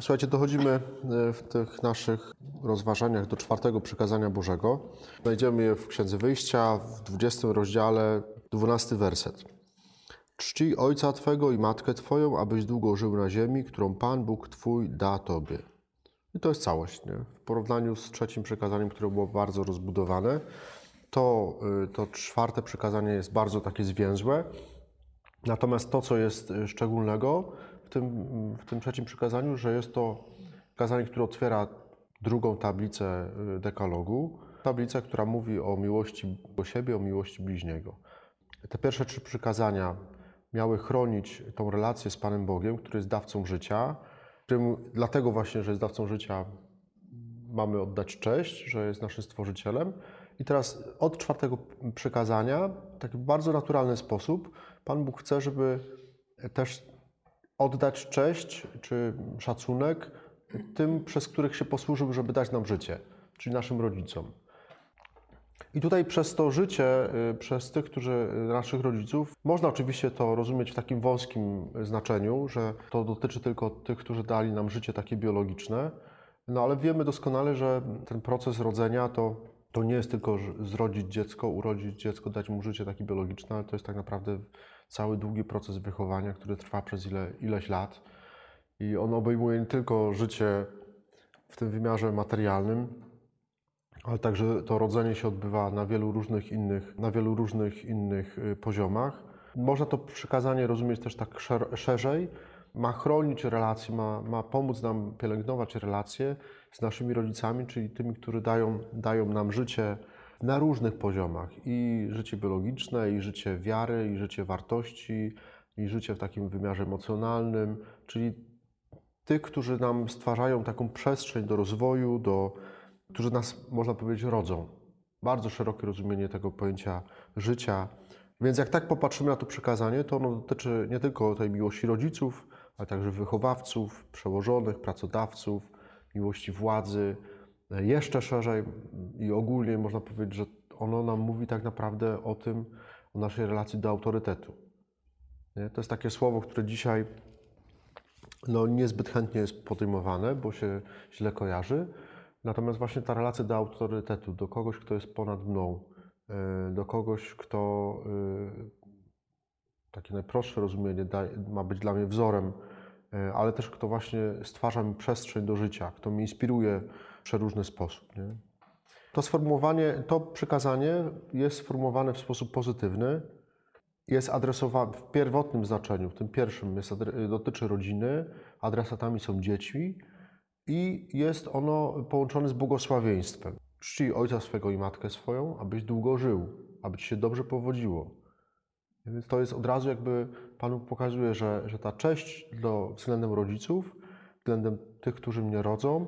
Słuchajcie, dochodzimy e, w tych naszych rozważaniach do czwartego przykazania Bożego. Znajdziemy je w Księdze Wyjścia w 20 rozdziale, 12 werset. Czcij ojca Twego i matkę Twoją, abyś długo żył na ziemi, którą Pan Bóg Twój da Tobie. I to jest całość. Nie? W porównaniu z trzecim przykazaniem, które było bardzo rozbudowane, to, y, to czwarte przykazanie jest bardzo takie zwięzłe. Natomiast to, co jest y, szczególnego tym, w tym trzecim przykazaniu, że jest to przykazanie, które otwiera drugą tablicę y, dekalogu, tablicę, która mówi o miłości do siebie, o miłości bliźniego. Te pierwsze trzy przykazania miały chronić tą relację z Panem Bogiem, który jest dawcą życia, którym dlatego właśnie, że jest dawcą życia, mamy oddać cześć, że jest naszym stworzycielem. I teraz od czwartego przykazania, w taki bardzo naturalny sposób, Pan Bóg chce, żeby też oddać cześć czy szacunek tym, przez których się posłużył, żeby dać nam życie, czyli naszym rodzicom. I tutaj przez to życie, y, przez tych, którzy y, naszych rodziców, można oczywiście to rozumieć w takim wąskim znaczeniu, że to dotyczy tylko tych, którzy dali nam życie takie biologiczne. No ale wiemy doskonale, że ten proces rodzenia to, to nie jest tylko zrodzić dziecko, urodzić dziecko, dać mu życie takie biologiczne, ale to jest tak naprawdę cały długi proces wychowania, który trwa przez ile, ileś lat. I on obejmuje nie tylko życie w tym wymiarze materialnym, ale także to rodzenie się odbywa na wielu różnych innych, na wielu różnych innych y, poziomach. Można to przykazanie rozumieć też tak szerzej. Ma chronić relacje, ma, ma pomóc nam pielęgnować relacje z naszymi rodzicami, czyli tymi, którzy dają, dają nam życie na różnych poziomach. I życie biologiczne, i życie wiary, i życie wartości, i życie w takim wymiarze emocjonalnym, czyli tych, którzy nam stwarzają taką przestrzeń do rozwoju, do, którzy nas, można powiedzieć, rodzą. Bardzo szerokie rozumienie tego pojęcia życia. Więc jak tak popatrzymy na to przekazanie, to ono dotyczy nie tylko tej miłości rodziców, ale także wychowawców, przełożonych, pracodawców, miłości władzy. Jeszcze szerzej i ogólnie można powiedzieć, że ono nam mówi tak naprawdę o tym, o naszej relacji do autorytetu. Nie? To jest takie słowo, które dzisiaj no, niezbyt chętnie jest podejmowane, bo się źle kojarzy, Natomiast właśnie ta relacja do autorytetu, do kogoś, kto jest ponad mną, e, do kogoś, kto e, takie najprostsze rozumienie ma być dla mnie wzorem, e, ale też kto właśnie stwarza mi przestrzeń do życia, kto mnie inspiruje przeróżny sposób. Nie? To sformułowanie, to przykazanie jest sformułowane w sposób pozytywny, jest adresowane w pierwotnym znaczeniu, w tym pierwszym jest, dotyczy rodziny, adresatami są dzieci, i jest ono połączone z błogosławieństwem. Czcij ojca swego i matkę swoją, abyś długo żył, aby ci się dobrze powodziło. Więc to jest od razu jakby Panu pokazuje, że, że ta cześć do, względem rodziców, względem tych, którzy mnie rodzą,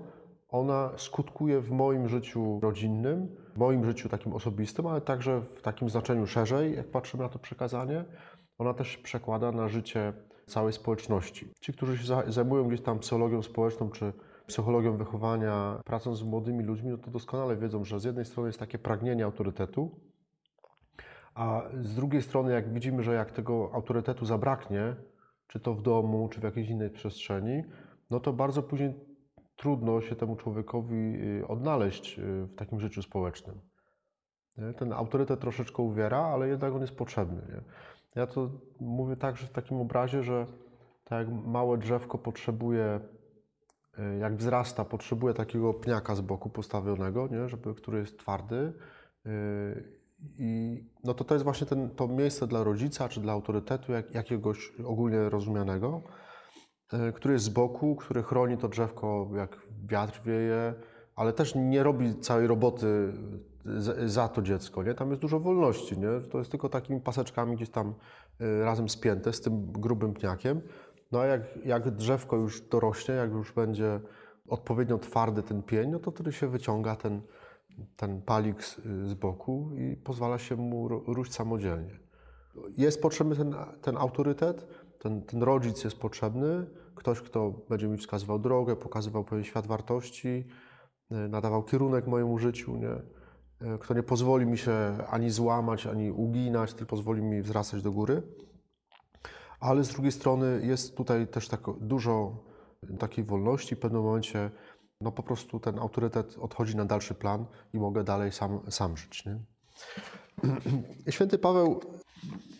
ona skutkuje w moim życiu rodzinnym, w moim życiu takim osobistym, ale także w takim znaczeniu szerzej, jak patrzymy na to przekazanie. Ona też przekłada na życie całej społeczności. Ci, którzy się zajmują gdzieś tam psychologią społeczną, czy psychologią wychowania, pracą z młodymi ludźmi, no to doskonale wiedzą, że z jednej strony jest takie pragnienie autorytetu, a z drugiej strony, jak widzimy, że jak tego autorytetu zabraknie, czy to w domu, czy w jakiejś innej przestrzeni, no to bardzo później trudno się temu człowiekowi y, odnaleźć y, w takim życiu społecznym. Ten autorytet troszeczkę uwiera, ale jednak on jest potrzebny. Nie? Ja to mówię tak, że w takim obrazie, że tak jak małe drzewko potrzebuje E, jak wzrasta, potrzebuje takiego pniaka z boku postawionego, nie? Żeby, który jest twardy. I no to to jest właśnie ten, to miejsce dla rodzica czy dla autorytetu jak, jakiegoś ogólnie rozumianego, który jest z boku, który chroni to drzewko, jak wiatr wieje, ale też nie robi całej roboty za to dziecko. Nie? Tam jest dużo wolności. Nie? To jest tylko takimi paseczkami gdzieś tam razem spięte z tym grubym pniakiem. No a jak, jak drzewko już dorośnie, jak już będzie odpowiednio twardy ten pień, no to wtedy się wyciąga ten, ten palik z, z boku i pozwala się mu róść samodzielnie. Jest potrzebny ten, ten autorytet, ten, ten rodzic jest potrzebny, ktoś, kto będzie mi wskazywał drogę, pokazywał pewien świat wartości, e, nadawał kierunek mojemu życiu, nie? E, kto nie pozwoli mi się ani złamać, ani uginać, tylko pozwoli mi wzrastać do góry ale z drugiej strony jest tutaj też tak dużo takiej wolności w pewnym momencie no po prostu ten autorytet odchodzi na dalszy plan i mogę dalej sam, sam żyć. Nie? Święty Paweł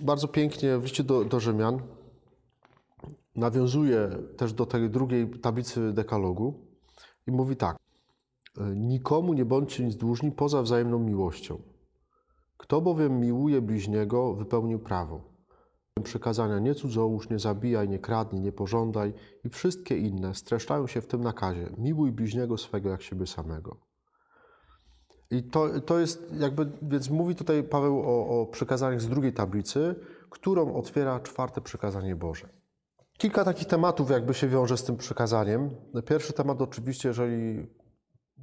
bardzo pięknie w liście do, do Rzymian nawiązuje też do tej drugiej tablicy dekalogu i mówi tak. Nikomu nie bądźcie nic dłużni poza wzajemną miłością. Kto bowiem miłuje bliźniego, wypełnił prawo przykazania nie cudzołóż, nie zabijaj, nie kradnij, nie pożądaj i wszystkie inne streszczają się w tym nakazie. Miłuj bliźniego swego jak siebie samego. I to, to jest jakby, więc mówi tutaj Paweł o, o z drugiej tablicy, którą otwiera czwarte przykazanie Boże. Kilka takich tematów jakby się wiąże z tym przykazaniem. Pierwszy temat oczywiście, jeżeli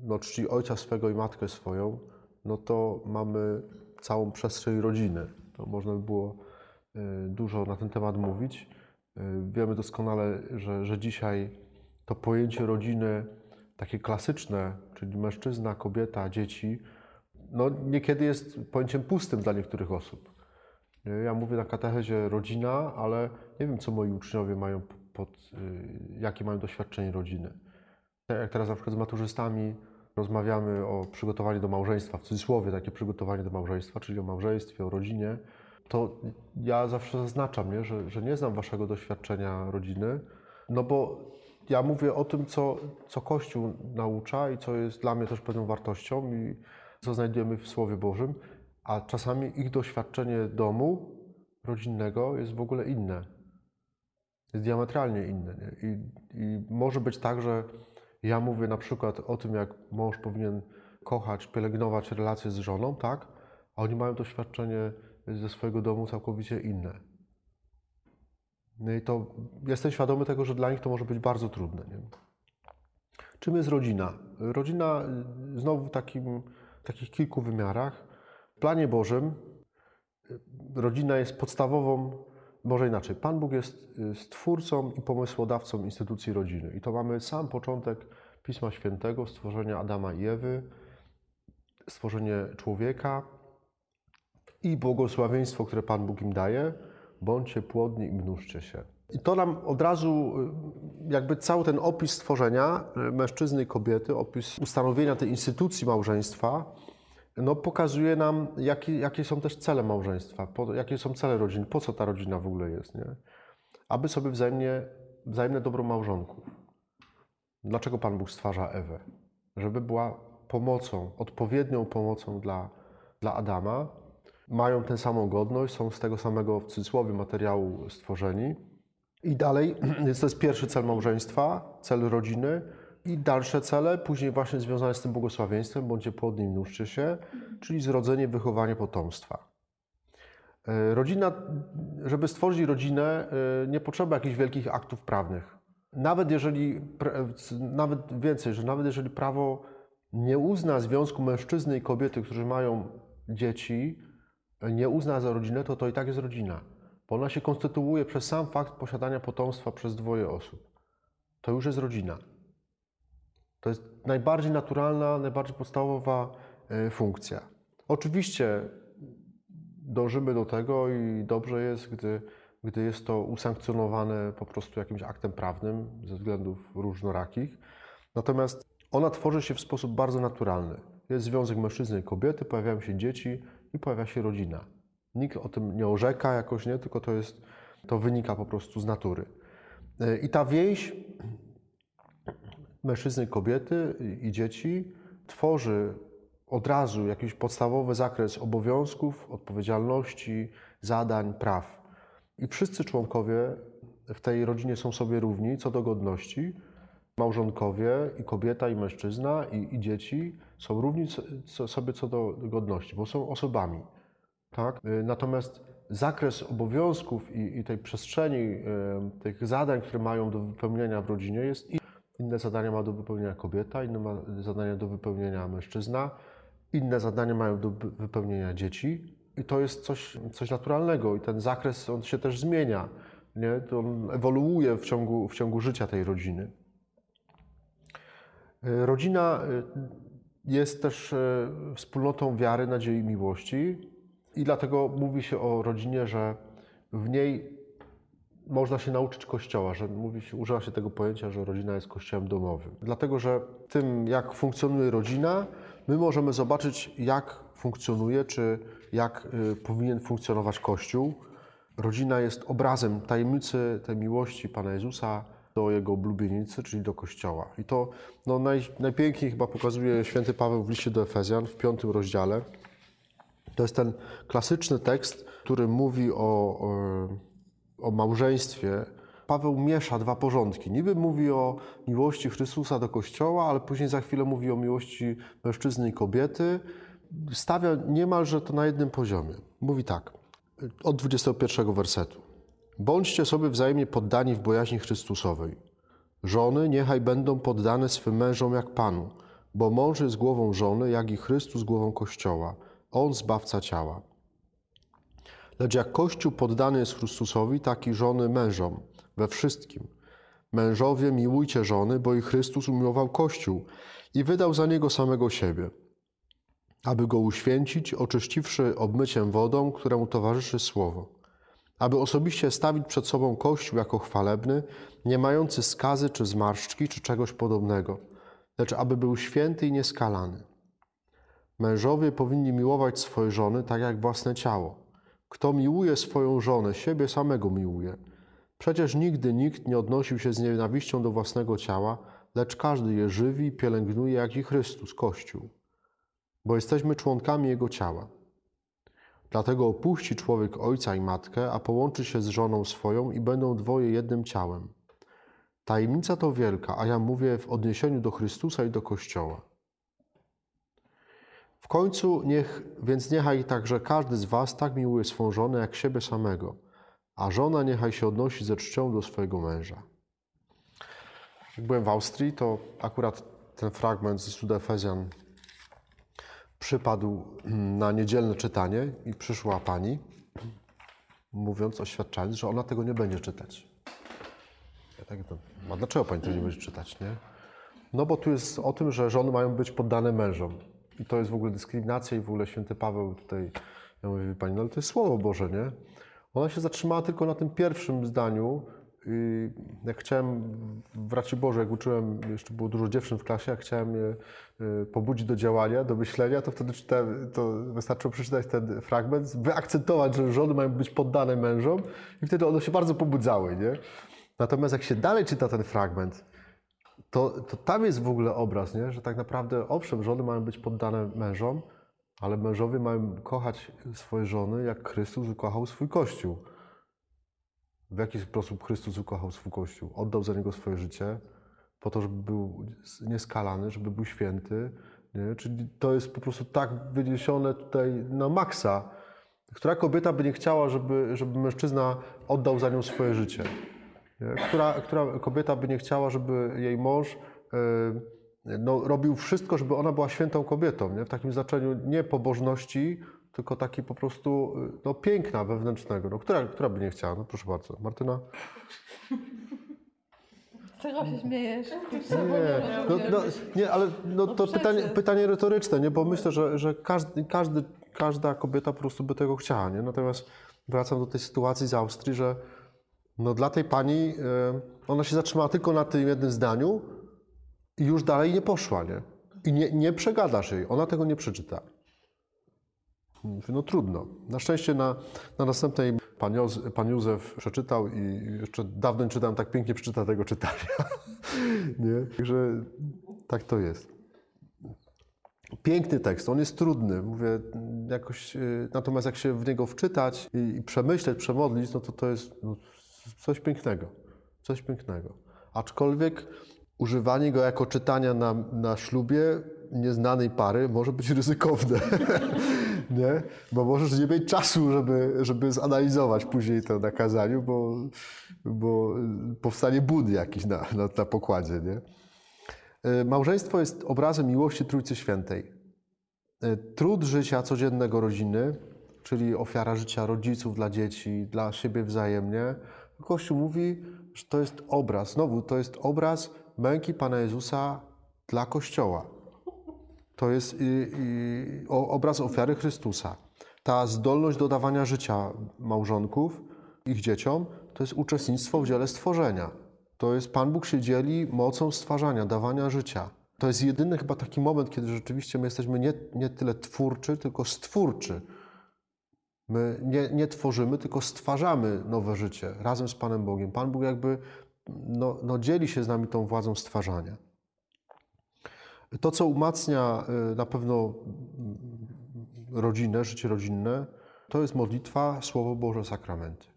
no, czci ojca swego i matkę swoją, no to mamy całą przestrzeń rodziny. To można by było Y, dużo na ten temat mówić. Y, wiemy doskonale, że, że dzisiaj to pojęcie rodziny, takie klasyczne, czyli mężczyzna, kobieta, dzieci, no niekiedy jest pojęciem pustym dla niektórych osób. Ja mówię na katechezie rodzina, ale nie wiem, co moi uczniowie mają pod, y, jakie mają doświadczenie rodziny. Tak jak teraz na przykład z maturzystami rozmawiamy o przygotowaniu do małżeństwa, w cudzysłowie takie przygotowanie do małżeństwa, czyli o małżeństwie, o rodzinie, to ja zawsze zaznaczam, nie? Że, że nie znam waszego doświadczenia rodziny, no bo ja mówię o tym, co, co Kościół naucza i co jest dla mnie też pewną wartością i co znajdujemy w Słowie Bożym, a czasami ich doświadczenie domu rodzinnego jest w ogóle inne. Jest diametralnie inne. Nie? I, I może być tak, że ja mówię na przykład o tym, jak mąż powinien kochać, pielęgnować relacje z żoną, tak? A oni mają doświadczenie ze swojego domu całkowicie inne. No i to jestem świadomy tego, że dla nich to może być bardzo trudne. Nie? Czym jest rodzina? Rodzina y, znowu w takim, takich kilku wymiarach. W planie Bożym y, rodzina jest podstawową, może inaczej, Pan Bóg jest y, stwórcą i pomysłodawcą instytucji rodziny. I to mamy sam początek Pisma Świętego, stworzenia Adama i Ewy, stworzenie człowieka, i błogosławieństwo, które Pan Bóg im daje, bądźcie płodni i mnóżcie się. I to nam od razu, y, jakby cały ten opis stworzenia y, mężczyzny i kobiety, opis ustanowienia tej instytucji małżeństwa, no, pokazuje nam, jakie, jakie są też cele małżeństwa, po, jakie są cele rodziny, po co ta rodzina w ogóle jest, nie? Aby sobie wzajemnie, wzajemne dobro małżonków. Dlaczego Pan Bóg stwarza Ewę? Żeby była pomocą, odpowiednią pomocą dla, dla Adama, mają tę samą godność, są z tego samego w cudzysłowie materiału stworzeni. I dalej, jest to jest pierwszy cel małżeństwa, cel rodziny i dalsze cele, później właśnie związane z tym błogosławieństwem, bądźcie płodni, mnóżcie się, czyli zrodzenie, wychowanie potomstwa. E, rodzina, żeby stworzyć rodzinę, e, nie potrzeba jakichś wielkich aktów prawnych. Nawet jeżeli, nawet więcej, że nawet jeżeli prawo nie uzna związku mężczyzny i kobiety, którzy mają dzieci, nie uzna za rodzinę, to to i tak jest rodzina. Bo ona się konstytuuje przez sam fakt posiadania potomstwa przez dwoje osób. To już jest rodzina. To jest najbardziej naturalna, najbardziej podstawowa e, funkcja. Oczywiście dążymy do tego i dobrze jest, gdy, gdy jest to usankcjonowane po prostu jakimś aktem prawnym ze względów różnorakich. Natomiast ona tworzy się w sposób bardzo naturalny. Jest związek mężczyzny i kobiety, pojawiają się dzieci, i pojawia się rodzina. Nikt o tym nie orzeka jakoś, nie? tylko to, jest, to wynika po prostu z natury. E, I ta więź mężczyzny, kobiety i dzieci tworzy od razu jakiś podstawowy zakres obowiązków, odpowiedzialności, zadań, praw. I wszyscy członkowie w tej rodzinie są sobie równi co do godności. Małżonkowie i kobieta, i mężczyzna, i, i dzieci są równi sobie co do godności, bo są osobami. Tak? Y, natomiast zakres obowiązków i, i tej przestrzeni, y, tych zadań, które mają do wypełnienia w rodzinie, jest inne zadania ma do wypełnienia kobieta, inne ma zadania do wypełnienia mężczyzna, inne zadania mają do wypełnienia dzieci. I to jest coś, coś naturalnego i ten zakres on się też zmienia. Nie? To on ewoluuje w ciągu, w ciągu życia tej rodziny. Y, rodzina jest też e, wspólnotą wiary, nadziei, miłości i dlatego mówi się o rodzinie, że w niej można się nauczyć Kościoła, że mówi się, używa się tego pojęcia, że rodzina jest Kościołem domowym. Dlatego, że tym, jak funkcjonuje rodzina, my możemy zobaczyć, jak funkcjonuje, czy jak y, powinien funkcjonować Kościół. Rodzina jest obrazem tajemnicy tej miłości Pana Jezusa do Jego oblubienicy, czyli do Kościoła. I to no, naj, najpiękniej chyba pokazuje święty Paweł w liście do Efezjan w piątym rozdziale. To jest ten klasyczny tekst, który mówi o, o, o małżeństwie. Paweł miesza dwa porządki. Niby mówi o miłości Chrystusa do Kościoła, ale później za chwilę mówi o miłości mężczyzny i kobiety. Stawia niemalże to na jednym poziomie. Mówi tak, od 21 wersetu. Bądźcie sobie wzajemnie poddani w bojaźni Chrystusowej. Żony niechaj będą poddane swym mężom jak Panu, bo mąż jest głową żony, jak i Chrystus głową Kościoła. On zbawca ciała. Lecz jak Kościół poddany jest Chrystusowi, tak i żony mężom we wszystkim. Mężowie, miłujcie żony, bo i Chrystus umiłował Kościół i wydał za niego samego siebie, aby go uświęcić, oczyściwszy obmyciem wodą, któremu towarzyszy słowo, aby osobiście stawić przed sobą Kościół jako chwalebny, nie mający skazy czy zmarszczki czy czegoś podobnego, lecz aby był święty i nieskalany. Mężowie powinni miłować swoje żony tak jak własne ciało. Kto miłuje swoją żonę, siebie samego miłuje. Przecież nigdy nikt nie odnosił się z nienawiścią do własnego ciała, lecz każdy je żywi i pielęgnuje, jak i Chrystus, Kościół. Bo jesteśmy członkami Jego ciała. Dlatego opuści człowiek ojca i matkę, a połączy się z żoną swoją i będą dwoje jednym ciałem. Tajemnica to wielka, a ja mówię w odniesieniu do Chrystusa i do Kościoła. W końcu niech, więc niechaj także każdy z was tak miłuje swą żonę jak siebie samego, a żona niechaj się odnosi ze czcią do swojego męża. Jak byłem w Austrii, to akurat ten fragment z Cuda Efezjan przypadł na niedzielne czytanie i przyszła pani, mówiąc, oświadczając, że ona tego nie będzie czytać. Ja tak, a dlaczego pani tego nie będzie czytać, nie? No bo tu jest o tym, że żony mają być poddane mężom. I to jest w ogóle dyskryminacja i w ogóle święty Paweł tutaj, ja mówię, pani, no ale to jest Słowo Boże, nie? Ona się zatrzymała tylko na tym pierwszym zdaniu. I jak chciałem w Racie Boże, jak uczyłem, jeszcze było dużo dziewczyn w klasie, jak chciałem je y, pobudzić do działania, do myślenia, to wtedy czytałem, to wystarczyło przeczytać ten fragment, wyakcentować, że żony mają być poddane mężom i wtedy one się bardzo pobudzały, nie? Natomiast jak się dalej czyta ten fragment, to, to tam jest w ogóle obraz, nie? że tak naprawdę, owszem, żony mają być poddane mężom, ale mężowie mają kochać swoje żony, jak Chrystus ukochał swój Kościół. W jaki sposób Chrystus ukochał swój Kościół? Oddał za niego swoje życie, po to, żeby był nieskalany, żeby był święty. Nie? Czyli to jest po prostu tak wyniesione tutaj na maksa. Która kobieta by nie chciała, żeby, żeby mężczyzna oddał za nią swoje życie? Która, która kobieta by nie chciała, żeby jej mąż e, no, robił wszystko, żeby ona była świętą kobietą, nie? w takim znaczeniu nie pobożności, tylko taki po prostu no, piękna wewnętrznego. No, która, która by nie chciała? No proszę bardzo. Martyna? Czego się śmiejesz? Nie, no, no, nie ale no, to pytanie, pytanie retoryczne, nie? bo myślę, że, że każdy, każdy, każda kobieta po prostu by tego chciała. Nie? Natomiast wracam do tej sytuacji z Austrii, że no dla tej pani, e, ona się zatrzymała tylko na tym jednym zdaniu i już dalej nie poszła, nie? I nie, nie przegadasz jej, ona tego nie przeczyta. No trudno. Na szczęście na, na następnej pan, pan Józef przeczytał i jeszcze dawno nie czytałem tak pięknie przeczyta tego czytania. nie? Także tak to jest. Piękny tekst, on jest trudny, mówię, jakoś, e, natomiast jak się w niego wczytać i, i przemyśleć, przemodlić, no to to jest no, coś pięknego. Coś pięknego. Aczkolwiek używanie go jako czytania na, na ślubie nieznanej pary może być ryzykowne. nie? Bo możesz nie mieć czasu, żeby, żeby zanalizować później to na kazaniu, bo, bo powstanie bód jakiś na, na, na pokładzie. Nie? E, małżeństwo jest obrazem miłości Trójcy Świętej. E, trud życia codziennego rodziny, czyli ofiara życia rodziców dla dzieci, dla siebie wzajemnie, Kościół mówi, że to jest obraz. Znowu, to jest obraz męki Pana Jezusa dla Kościoła. To jest i, i, obraz ofiary Chrystusa. Ta zdolność do dawania życia małżonków, ich dzieciom, to jest uczestnictwo w dziele stworzenia. To jest Pan Bóg się dzieli mocą stwarzania, dawania życia. To jest jedyny chyba taki moment, kiedy rzeczywiście my jesteśmy nie, nie tyle twórczy, tylko stwórczy. My nie, nie tworzymy, tylko stwarzamy nowe życie razem z Panem Bogiem. Pan Bóg jakby no, no dzieli się z nami tą władzą stwarzania. To, co umacnia y, na pewno rodzinę, życie rodzinne, to jest modlitwa, Słowo Boże, sakramenty.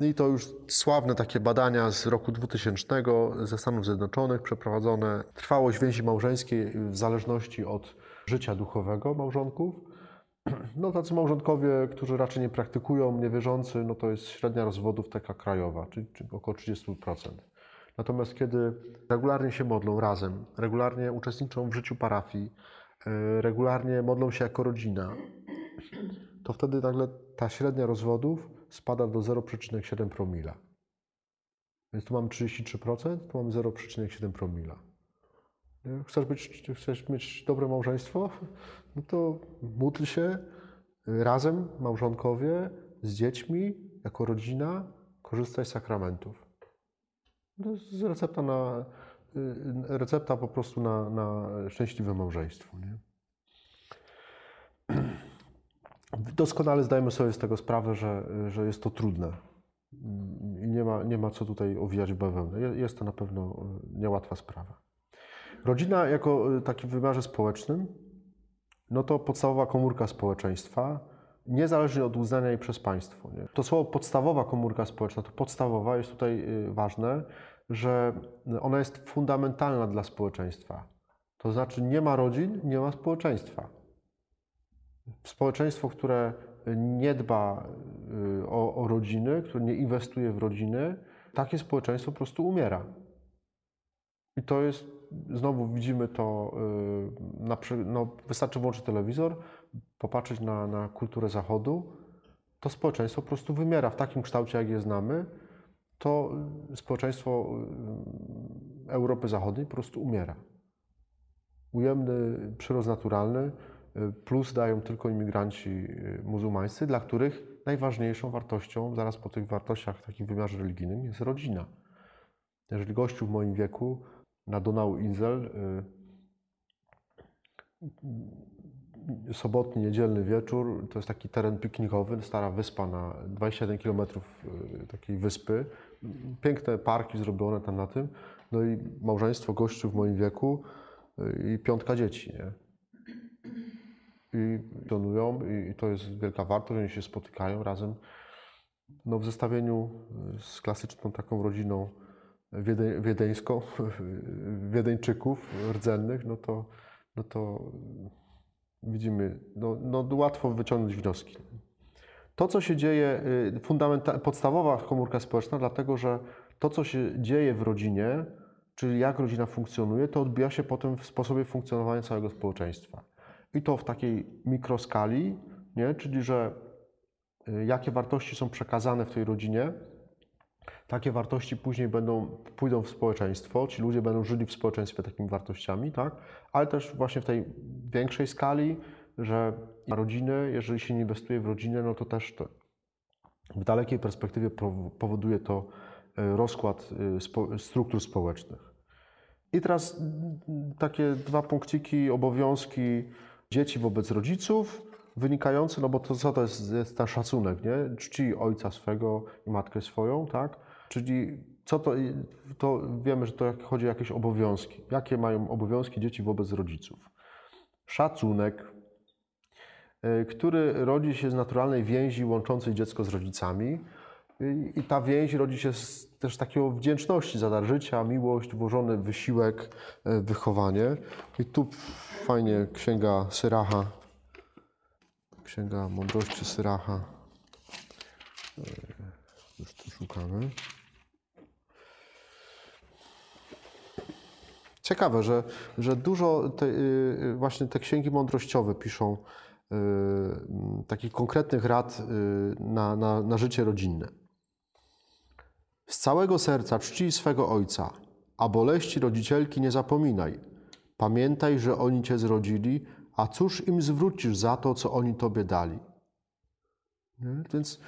I to już sławne takie badania z roku 2000 ze Stanów Zjednoczonych przeprowadzone. Trwałość więzi małżeńskiej w zależności od życia duchowego małżonków. No tacy małżonkowie, którzy raczej nie praktykują, niewierzący, no to jest średnia rozwodów taka krajowa, czyli, czyli około 30%. Natomiast kiedy regularnie się modlą razem, regularnie uczestniczą w życiu parafii, yy, regularnie modlą się jako rodzina, to wtedy nagle ta średnia rozwodów spada do 0,7 promila. Więc tu mamy 33%, tu mamy 0,7 promila. Chcesz, być, chcesz mieć dobre małżeństwo? No to módl się razem, małżonkowie, z dziećmi, jako rodzina, korzystaj z sakramentów. To jest recepta, na, y, recepta po prostu na, na szczęśliwe małżeństwo. Nie? Doskonale zdajemy sobie z tego sprawę, że, że jest to trudne i nie ma, nie ma co tutaj owijać w bawełnę. Jest to na pewno niełatwa sprawa. Rodzina jako takim wymiarze społecznym, no to podstawowa komórka społeczeństwa, niezależnie od uznania jej przez państwo. Nie? To słowo podstawowa komórka społeczna, to podstawowa jest tutaj ważne, że ona jest fundamentalna dla społeczeństwa. To znaczy nie ma rodzin, nie ma społeczeństwa. Społeczeństwo, które nie dba o, o, rodziny, które nie inwestuje w rodziny, takie społeczeństwo po prostu umiera. I to jest, znowu widzimy to, y, na, no, wystarczy włączyć telewizor, popatrzeć na, na kulturę Zachodu, to społeczeństwo po prostu wymiera w takim kształcie, jak je znamy. To społeczeństwo y, Europy Zachodniej po prostu umiera. Ujemny przyrost naturalny, plus dają tylko imigranci y, muzułmańscy, dla których najważniejszą wartością, zaraz po tych wartościach w takim wymiarze religijnym, jest rodzina. Jeżeli gościu w moim wieku na Donau Insel y, sobotni, niedzielny wieczór, to jest taki teren piknikowy, stara wyspa na 27 km y, takiej wyspy, piękne parki zrobione tam na tym, no i małżeństwo gościu w moim wieku i piątka dzieci, nie? i donują i to jest wielka wartość, oni się spotykają razem. No, w zestawieniu z klasyczną taką rodziną wiede, wiedeńską, wiedeńczyków rdzennych, no to, no to widzimy, no, no łatwo wyciągnąć wnioski. To, co się dzieje, y, podstawowa komórka społeczna, dlatego że to, co się dzieje w rodzinie, czyli jak rodzina funkcjonuje, to odbija się potem w sposobie funkcjonowania całego społeczeństwa. I to w takiej mikroskali, nie? czyli że y, jakie wartości są przekazane w tej rodzinie, takie wartości później będą, pójdą w społeczeństwo, ci ludzie będą żyli w społeczeństwie takimi wartościami, tak? ale też właśnie w tej większej skali, że rodziny, jeżeli się nie inwestuje w rodzinę, no to też to w dalekiej perspektywie powoduje to y, rozkład y, struktur społecznych. I teraz takie dwa punkciki, obowiązki dzieci wobec rodziców, wynikający, no bo to co to jest, jest ten szacunek, nie? Czci ojca swego i matkę swoją, tak? Czyli co to, to wiemy, że to chodzi o jakieś obowiązki. Jakie mają obowiązki dzieci wobec rodziców? Szacunek, e, który rodzi się z naturalnej więzi łączącej dziecko z rodzicami. I ta więź rodzi się z też takiego wdzięczności za dar życia, miłość, włożony wysiłek, e, wychowanie. I tu fajnie księga Syracha, księga mądrości Syracha. E, już tu szukamy. Ciekawe, że, że dużo te, y, właśnie te księgi mądrościowe piszą y, takich konkretnych rad y, na, na, na życie rodzinne. Z całego serca czci swego ojca, a boleści rodzicielki nie zapominaj. Pamiętaj, że oni cię zrodzili, a cóż im zwrócisz za to, co oni tobie dali? Więc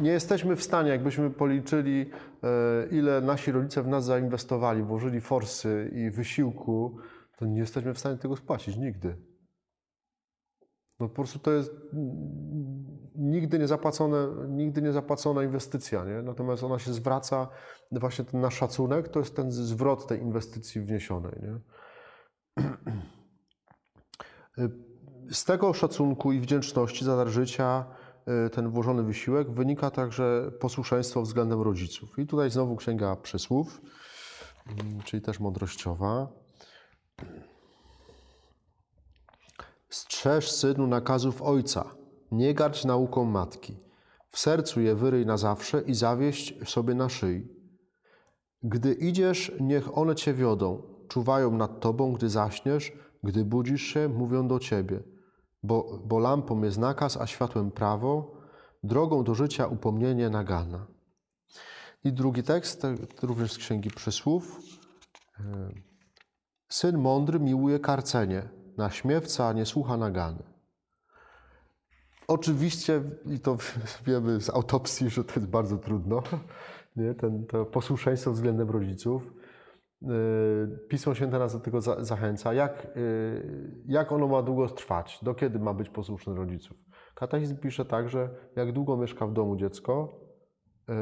nie jesteśmy w stanie, jakbyśmy policzyli, e, ile nasi rodzice w nas zainwestowali, włożyli forsy i wysiłku, to nie jesteśmy w stanie tego spłacić nigdy. No po prostu to jest nigdy nie zapłacone, nigdy nie zapłacona inwestycja, nie? Natomiast ona się zwraca, właśnie ten nasz szacunek to jest ten zwrot tej inwestycji wniesionej, nie? Z tego szacunku i wdzięczności za dar życia, y, ten włożony wysiłek, wynika także posłuszeństwo względem rodziców. I tutaj znowu Księga Przysłów, mm, czyli też mądrościowa. Strzeż synu nakazów ojca, nie gardź nauką matki. W sercu je wyryj na zawsze i zawieść sobie na szyi. Gdy idziesz, niech one cię wiodą, czuwają nad tobą, gdy zaśniesz, gdy budzisz się, mówią do ciebie. Bo, bo lampą jest nakaz, a światłem prawo, drogą do życia upomnienie nagana. I drugi tekst, te- również z Księgi Przysłów. E, Syn mądry miłuje karcenie, na śmiewca nie słucha nagany. Oczywiście, i to wiemy z autopsji, że to jest bardzo trudno, nie? Ten, to posłuszeństwo względem rodziców. Yy, Pismo Święte nas do tego za, zachęca. Jak, yy, jak ono ma długo trwać? Do kiedy ma być posłuszny rodziców? Katechizm pisze tak, że jak długo mieszka w domu dziecko, yy,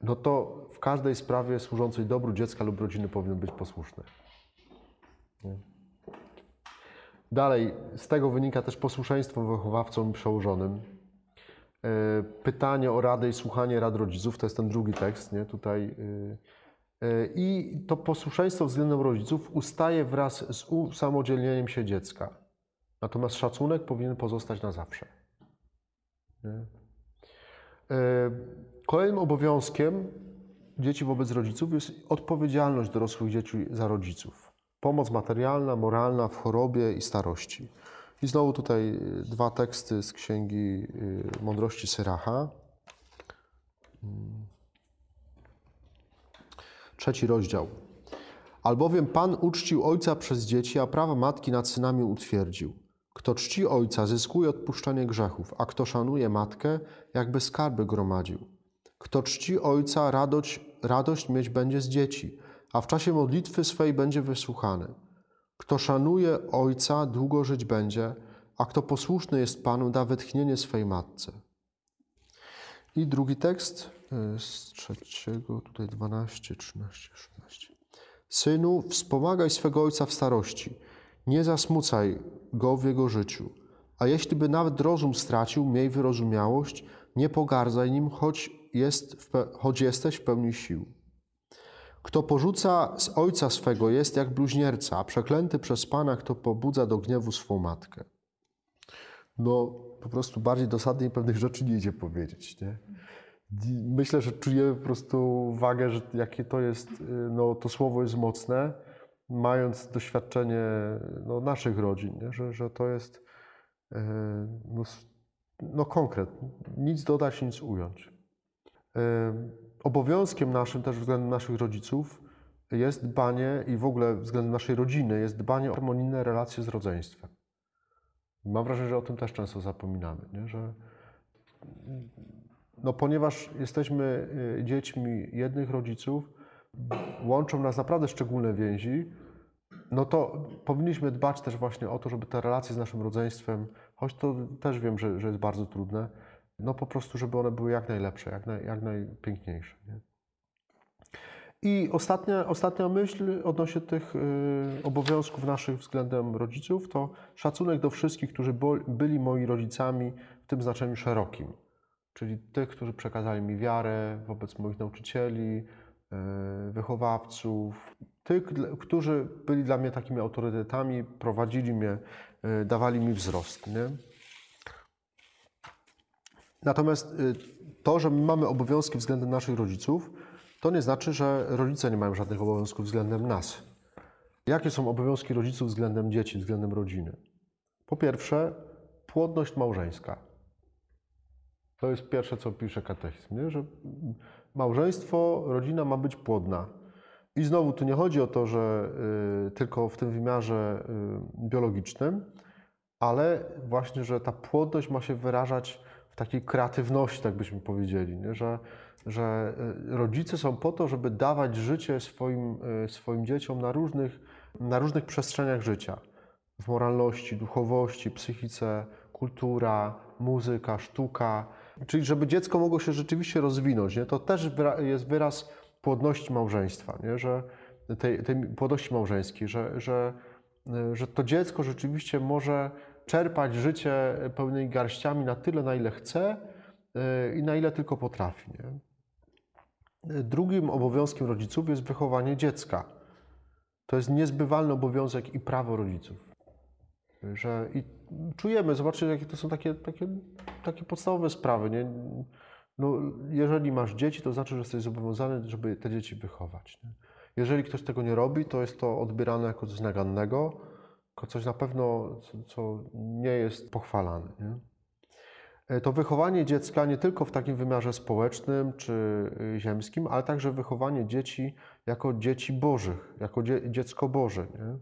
no to w każdej sprawie służącej dobru dziecka lub rodziny powinien być posłuszny. Dalej, z tego wynika też posłuszeństwo wychowawcom i przełożonym. Pytanie o radę i słuchanie rad rodziców, to jest ten drugi tekst, nie? Tutaj. E, e, I to posłuszeństwo względem rodziców ustaje wraz z usamodzielnieniem się dziecka. Natomiast szacunek powinien pozostać na zawsze. E, Kolejnym obowiązkiem dzieci wobec rodziców jest odpowiedzialność dorosłych dzieci za rodziców. Pomoc materialna, moralna w chorobie i starości. I znowu tutaj y, dwa teksty z Księgi Mądrości Syracha. Trzeci rozdział. Albowiem Pan uczcił ojca przez dzieci, a prawa matki nad synami utwierdził. Kto czci ojca, zyskuje odpuszczenie grzechów, a kto szanuje matkę, jakby skarby gromadził. Kto czci ojca, radość, radość mieć będzie z dzieci, a w czasie modlitwy swej będzie wysłuchany. Kto szanuje ojca, długo żyć będzie, a kto posłuszny jest Panu, da wytchnienie swej matce. I drugi tekst z trzeciego, tutaj 12, 13, 16. Synu, wspomagaj swego ojca w starości, nie zasmucaj go w jego życiu. A jeśli by nawet rozum stracił, miej wyrozumiałość, nie pogardzaj nim, choć, jest w choć jesteś w pełni sił. Kto porzuca z ojca swego jest jak bluźnierca, a przeklęty przez Pana, kto pobudza do gniewu swą matkę. No, po prostu bardziej dosadnie pewnych rzeczy nie idzie powiedzieć, nie? Myślę, że czujemy po prostu wagę, że jakie to jest, y, no to słowo jest mocne, mając doświadczenie no, naszych rodzin, nie? Że, że to jest y, no, no konkret, nic dodać, nic ująć. Y, Obowiązkiem naszym też względem naszych rodziców jest dbanie i w ogóle względem naszej rodziny jest dbanie o harmonijne relacje z rodzeństwem. Mam wrażenie, że o tym też często zapominamy, nie? że no ponieważ jesteśmy y, dziećmi jednych rodziców, łączą nas naprawdę szczególne więzi, no to powinniśmy dbać też właśnie o to, żeby te relacje z naszym rodzeństwem, choć to też wiem, że, że jest bardzo trudne, no po prostu, żeby one były jak najlepsze, jak, naj, jak najpiękniejsze. Nie? I ostatnia, ostatnia myśl odnośnie tych y, obowiązków naszych względem rodziców to szacunek do wszystkich, którzy byli moi rodzicami w tym znaczeniu szerokim. Czyli tych, którzy przekazali mi wiarę wobec moich nauczycieli, y, wychowawców, tych, którzy byli dla mnie takimi autorytetami, prowadzili mnie, y, dawali mi wzrost. Nie? Natomiast y, to, że my mamy obowiązki względem naszych rodziców, to nie znaczy, że rodzice nie mają żadnych obowiązków względem nas. Jakie są obowiązki rodziców względem dzieci, względem rodziny? Po pierwsze, płodność małżeńska. To jest pierwsze, co pisze katechizm, nie? że małżeństwo, rodzina ma być płodna. I znowu tu nie chodzi o to, że y, tylko w tym wymiarze y, biologicznym, ale właśnie, że ta płodność ma się wyrażać w takiej kreatywności, tak byśmy powiedzieli, nie? Że, że y, rodzice są po to, żeby dawać życie swoim, y, swoim dzieciom na różnych, na różnych przestrzeniach życia. W moralności, duchowości, psychice, kultura, muzyka, sztuka. Czyli żeby dziecko mogło się rzeczywiście rozwinąć. Nie? To też jest wyraz płodności małżeństwa, nie? Że tej, tej płodności małżeńskiej, że, że, że to dziecko rzeczywiście może czerpać życie pełnymi garściami na tyle, na ile chce y, i na ile tylko potrafi. Nie? Drugim obowiązkiem rodziców jest wychowanie dziecka. To jest niezbywalny obowiązek i prawo rodziców. Że i czujemy, zobaczcie, jakie to są takie, takie, takie podstawowe sprawy. Nie? No, jeżeli masz dzieci, to znaczy, że jesteś zobowiązany, żeby te dzieci wychować. Nie? Jeżeli ktoś tego nie robi, to jest to odbierane jako coś nagannego, jako coś na pewno, co, co nie jest pochwalane. Nie? E, To wychowanie dziecka nie tylko w takim wymiarze społecznym czy y, ziemskim, ale także wychowanie dzieci jako dzieci bożych, jako dzie, dziecko Boże. Nie?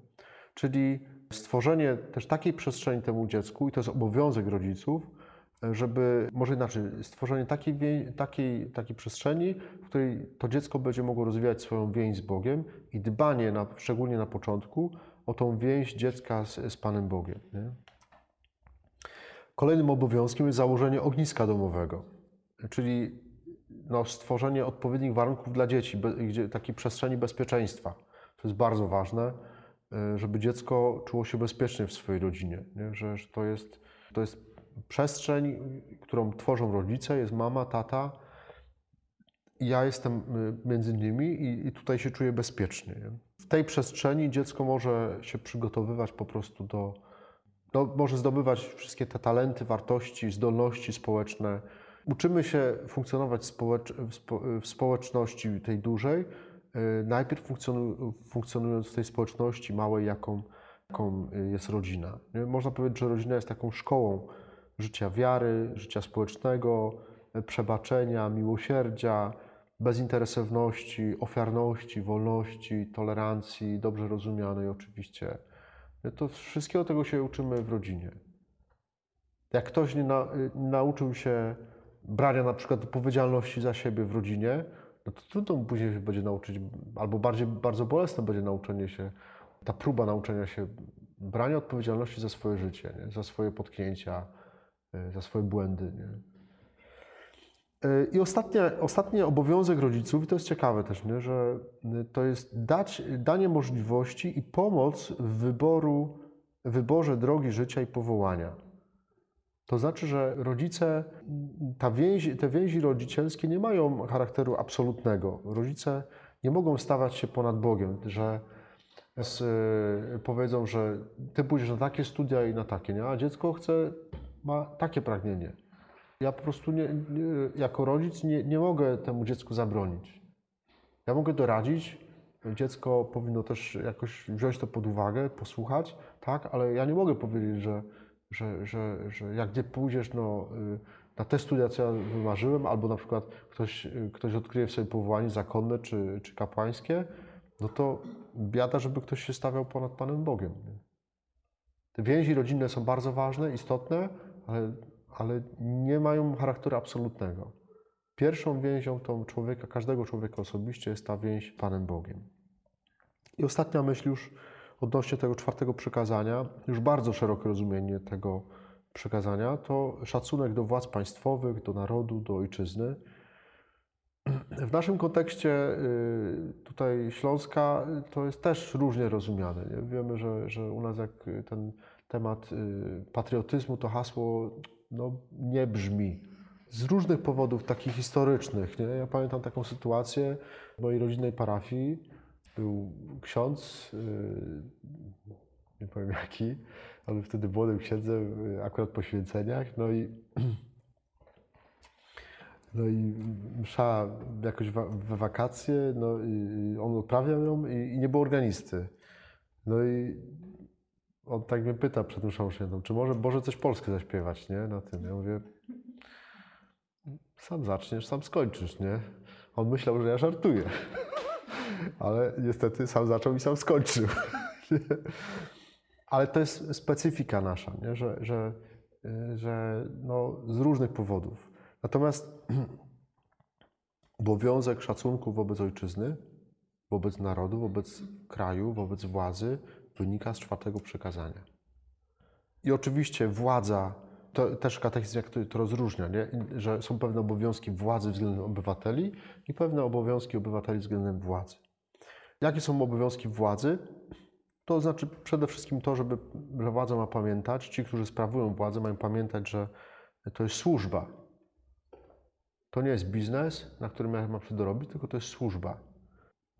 Czyli stworzenie też takiej przestrzeni temu dziecku, i to jest obowiązek rodziców, żeby, może inaczej, stworzenie takiej, takiej, takiej przestrzeni, w której to dziecko będzie mogło rozwijać swoją więź z Bogiem i dbanie, na, szczególnie na początku, o tą więź dziecka z, z Panem Bogiem. Nie? Kolejnym obowiązkiem jest założenie ogniska domowego, czyli no, stworzenie odpowiednich warunków dla dzieci, be, takiej przestrzeni bezpieczeństwa. To jest bardzo ważne, żeby dziecko czuło się bezpiecznie w swojej rodzinie, nie? Że, że to, jest, to jest przestrzeń, którą tworzą rodzice, jest mama, tata. Ja jestem y, między nimi i, i tutaj się czuję bezpiecznie. Nie? W tej przestrzeni dziecko może się przygotowywać po prostu do, no, może zdobywać wszystkie te talenty, wartości, zdolności społeczne. Uczymy się funkcjonować w, w społeczności tej dużej, y, najpierw funkcjonu, funkcjonując w tej społeczności małej, jaką, jaką y, jest rodzina. Nie? Można powiedzieć, że rodzina jest taką szkołą życia wiary, życia społecznego, przebaczenia, miłosierdzia, bezinteresowności, ofiarności, wolności, tolerancji, dobrze rozumianej oczywiście. To wszystkiego tego się uczymy w rodzinie. Jak ktoś nie na, y, nauczył się brania na przykład odpowiedzialności za siebie w rodzinie, no to trudno mu później się będzie nauczyć, albo bardziej, bardzo bolesne będzie nauczenie się, ta próba nauczenia się brania odpowiedzialności za swoje życie, nie? za swoje potknięcia, y, za swoje błędy. Nie? Y, I ostatnie, ostatni obowiązek rodziców, i to jest ciekawe też, nie? że y, to jest dać, danie możliwości i pomoc w wyboru, wyborze drogi życia i powołania. To znaczy, że rodzice, ta więź, te więzi rodzicielskie nie mają charakteru absolutnego. Rodzice nie mogą stawać się ponad Bogiem, że z, y, powiedzą, że ty pójdziesz na takie studia i na takie, nie? a dziecko chce, ma takie pragnienie. Ja po prostu nie, nie, jako rodzic nie, nie mogę temu dziecku zabronić. Ja mogę doradzić, dziecko powinno też jakoś wziąć to pod uwagę, posłuchać, tak, ale ja nie mogę powiedzieć, że, że, że, że jak nie pójdziesz no, y, na te studia, co ja wymarzyłem, albo na przykład ktoś, y, ktoś odkryje w sobie powołanie zakonne czy, czy kapłańskie, no to biada, żeby ktoś się stawiał ponad Panem Bogiem. Nie? Te więzi rodzinne są bardzo ważne, istotne, ale ale nie mają charakteru absolutnego. Pierwszą więzią tą człowieka, każdego człowieka osobiście jest ta więź Panem Bogiem. I ostatnia myśl już odnośnie tego czwartego przykazania, już bardzo szerokie rozumienie tego przykazania, to szacunek do władz państwowych, do narodu, do ojczyzny. W naszym kontekście y, tutaj Śląska to jest też różnie rozumiane. Nie? Wiemy, że, że u nas jak ten temat y, patriotyzmu, to hasło no, nie brzmi. Z różnych powodów, takich historycznych. Nie? Ja pamiętam taką sytuację w mojej rodzinnej parafii. Był ksiądz, yy, nie powiem jaki, ale wtedy młodym księdzem, yy, akurat po święceniach. No i, no i msza jakoś we wakacje, no i on odprawiał ją i, nie było organisty. No i on tak mnie pyta przed mszą świętą, czy może Boże coś polskie zaśpiewać, nie? Na tym. Ja mówię, sam zaczniesz, sam skończysz, nie? On myślał, że ja żartuję. Ale niestety sam zaczął i sam skończył. Ale to jest specyfika nasza, nie? że, że, że no, z różnych powodów. Natomiast obowiązek szacunku wobec ojczyzny, wobec narodu, wobec kraju, wobec władzy wynika z czwartego przykazania. I oczywiście władza, to też katechizm jak to, to rozróżnia, nie? że są pewne obowiązki władzy względem obywateli i pewne obowiązki obywateli względem władzy. Jakie są obowiązki władzy? To znaczy przede wszystkim to, żeby, że władza ma pamiętać, ci, którzy sprawują władzę, mają pamiętać, że to jest służba. To nie jest biznes, na którym ja mam się dorobić, tylko to jest służba.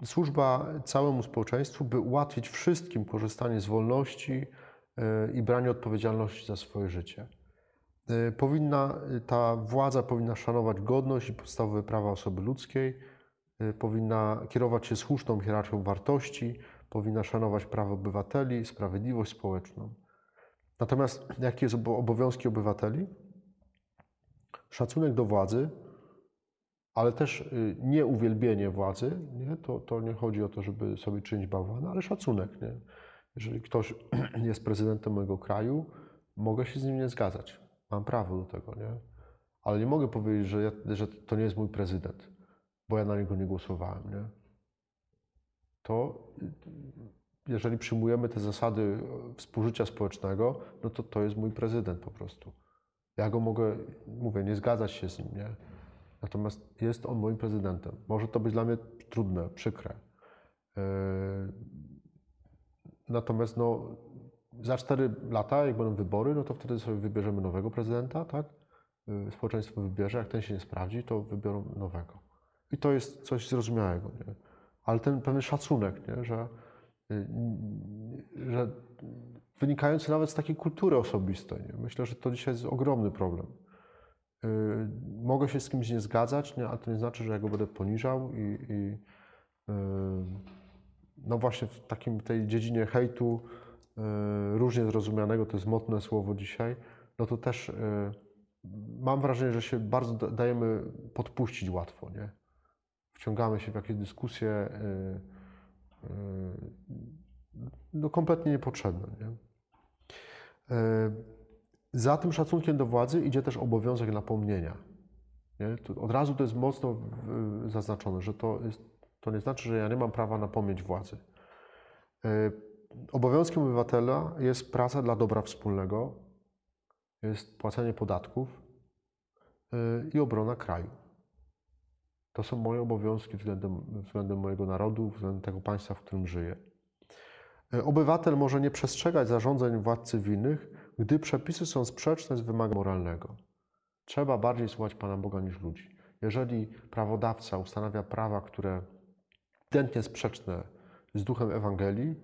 Służba całemu społeczeństwu, by ułatwić wszystkim korzystanie z wolności e, i branie odpowiedzialności za swoje życie. E, powinna, ta władza powinna szanować godność i podstawowe prawa osoby ludzkiej, powinna kierować się słuszną hierarchią wartości, powinna szanować prawa obywateli, sprawiedliwość społeczną. Natomiast jakie są obowiązki obywateli? Szacunek do władzy, ale też y, nie uwielbienie władzy. Nie? To, to nie chodzi o to, żeby sobie czynić bałwana, ale szacunek. Nie? Jeżeli ktoś jest prezydentem mojego kraju, mogę się z nim nie zgadzać. Mam prawo do tego, nie? Ale nie mogę powiedzieć, że, ja, że to nie jest mój prezydent, bo ja na niego nie głosowałem, nie? To jeżeli przyjmujemy te zasady współżycia społecznego, no to to jest mój prezydent po prostu. Ja go mogę, mówię, nie zgadzać się z nim, nie? Natomiast jest on moim prezydentem. Może to być dla mnie trudne, przykre. Yy, natomiast no, za 4 lata, jak będą wybory, no to wtedy sobie wybierzemy nowego prezydenta, tak? Yy, społeczeństwo wybierze, jak ten się nie sprawdzi, to wybiorą nowego. I to jest coś zrozumiałego, nie? Ale ten pewien szacunek, nie? Że, yy, że wynikający nawet z takiej kultury osobistej. Nie? Myślę, że to dzisiaj jest ogromny problem. Y, mogę się z kimś nie zgadzać, nie, ale to nie znaczy, że ja go będę poniżał i, i y, no właśnie w takim tej dziedzinie hejtu y, różnie zrozumianego, to jest mocne słowo dzisiaj, no to też mam wrażenie, że się bardzo dajemy podpuścić łatwo, nie? Wciągamy się w jakieś dyskusje no kompletnie niepotrzebne, nie? Za tym szacunkiem do władzy idzie też obowiązek napomnienia. Nie? Od razu to jest mocno zaznaczone, że to, jest, to nie znaczy, że ja nie mam prawa napomnieć władzy. Obowiązkiem obywatela jest praca dla dobra wspólnego, jest płacenie podatków i obrona kraju. To są moje obowiązki względem, względem mojego narodu, względem tego państwa, w którym żyję. E, obywatel może nie przestrzegać zarządzeń władz cywilnych, gdy przepisy są sprzeczne z wymogami moralnego. Trzeba bardziej słuchać Pana Boga niż ludzi. Jeżeli prawodawca ustanawia prawa, które ewidentnie sprzeczne z duchem Ewangelii,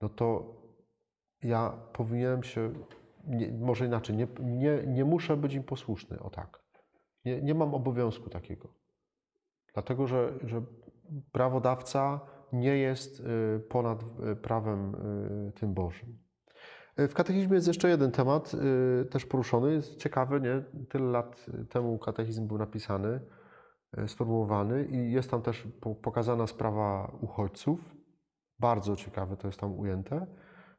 no to ja powinienem się, nie, może inaczej, nie, nie, nie muszę być im posłuszny, o tak. Nie, nie mam obowiązku takiego. Dlatego, że, że prawodawca nie jest y, ponad y, prawem y, tym Bożym. W katechizmie jest jeszcze jeden temat, też poruszony. Jest ciekawy, nie? Tyle lat temu katechizm był napisany, sformułowany i jest tam też pokazana sprawa uchodźców. Bardzo ciekawe to jest tam ujęte.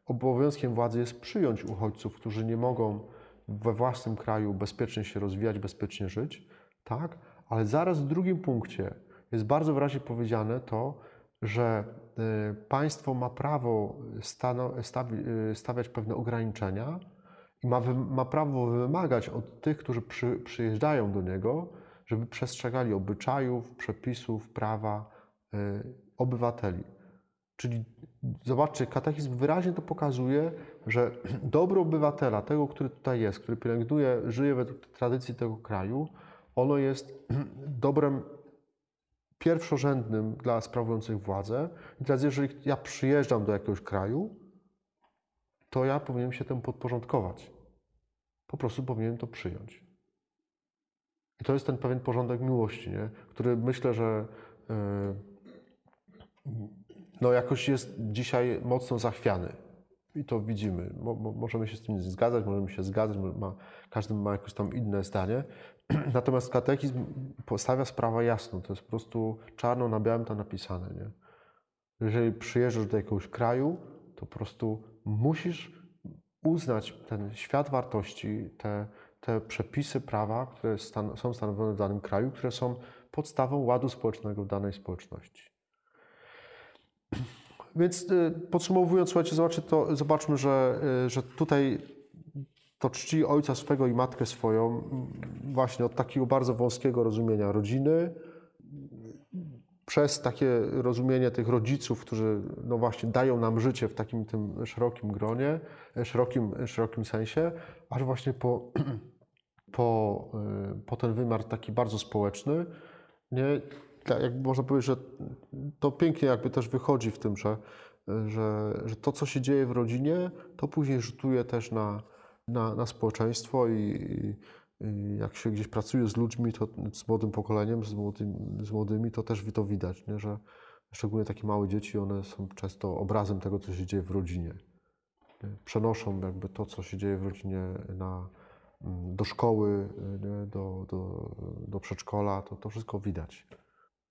Obowiązkiem władzy jest przyjąć uchodźców, którzy nie mogą we własnym kraju bezpiecznie się rozwijać, bezpiecznie żyć, tak? Ale zaraz w drugim punkcie jest bardzo wyraźnie powiedziane to, że y, państwo ma prawo y, stawiać pewne ograniczenia i ma, ma prawo wymagać od tych, którzy przy, przyjeżdżają do niego, żeby przestrzegali obyczajów, przepisów, prawa y, obywateli. Czyli zobaczcie, katechizm wyraźnie to pokazuje, że dobro obywatela, tego, który tutaj jest, który pielęgnuje, żyje według tradycji tego kraju, ono jest dobrem pierwszorzędnym dla sprawujących władzę. I teraz, jeżeli ja przyjeżdżam do jakiegoś kraju, to ja powinienem się temu podporządkować. Po prostu powinienem to przyjąć. I to jest ten pewien porządek miłości, nie? który myślę, że yy, no jakoś jest dzisiaj mocno zachwiany. I to widzimy. Mo, możemy się z tym zgadzać, możemy się zgadzać, ma, każdy ma jakieś tam inne zdanie. Natomiast katechizm postawia sprawę jasno. To jest po prostu czarno na białym to napisane. Nie? Jeżeli przyjeżdżasz do jakiegoś kraju, to po prostu musisz uznać ten świat wartości, te, te przepisy prawa, które stan, są stanowione w danym kraju, które są podstawą ładu społecznego w danej społeczności. Więc y, podsumowując, słuchajcie, zobaczcie to, zobaczmy, że, y, że tutaj to czci ojca swego i matkę swoją, właśnie od takiego bardzo wąskiego rozumienia rodziny, przez takie rozumienie tych rodziców, którzy no właśnie dają nam życie w takim tym szerokim gronie, szerokim, szerokim sensie, aż właśnie po, po, y, po ten wymiar taki bardzo społeczny, nie, tak jakby można powiedzieć, że to pięknie jakby też wychodzi w tym, że, że, że to, co się dzieje w rodzinie, to później rzutuje też na, na, na społeczeństwo i, i jak się gdzieś pracuje z ludźmi, to z młodym pokoleniem, z, młodym, z młodymi, to też to widać, nie? że szczególnie takie małe dzieci, one są często obrazem tego, co się dzieje w rodzinie. Nie? Przenoszą jakby to, co się dzieje w rodzinie na, mm, do szkoły, nie? Do, do, do przedszkola, to, to wszystko widać.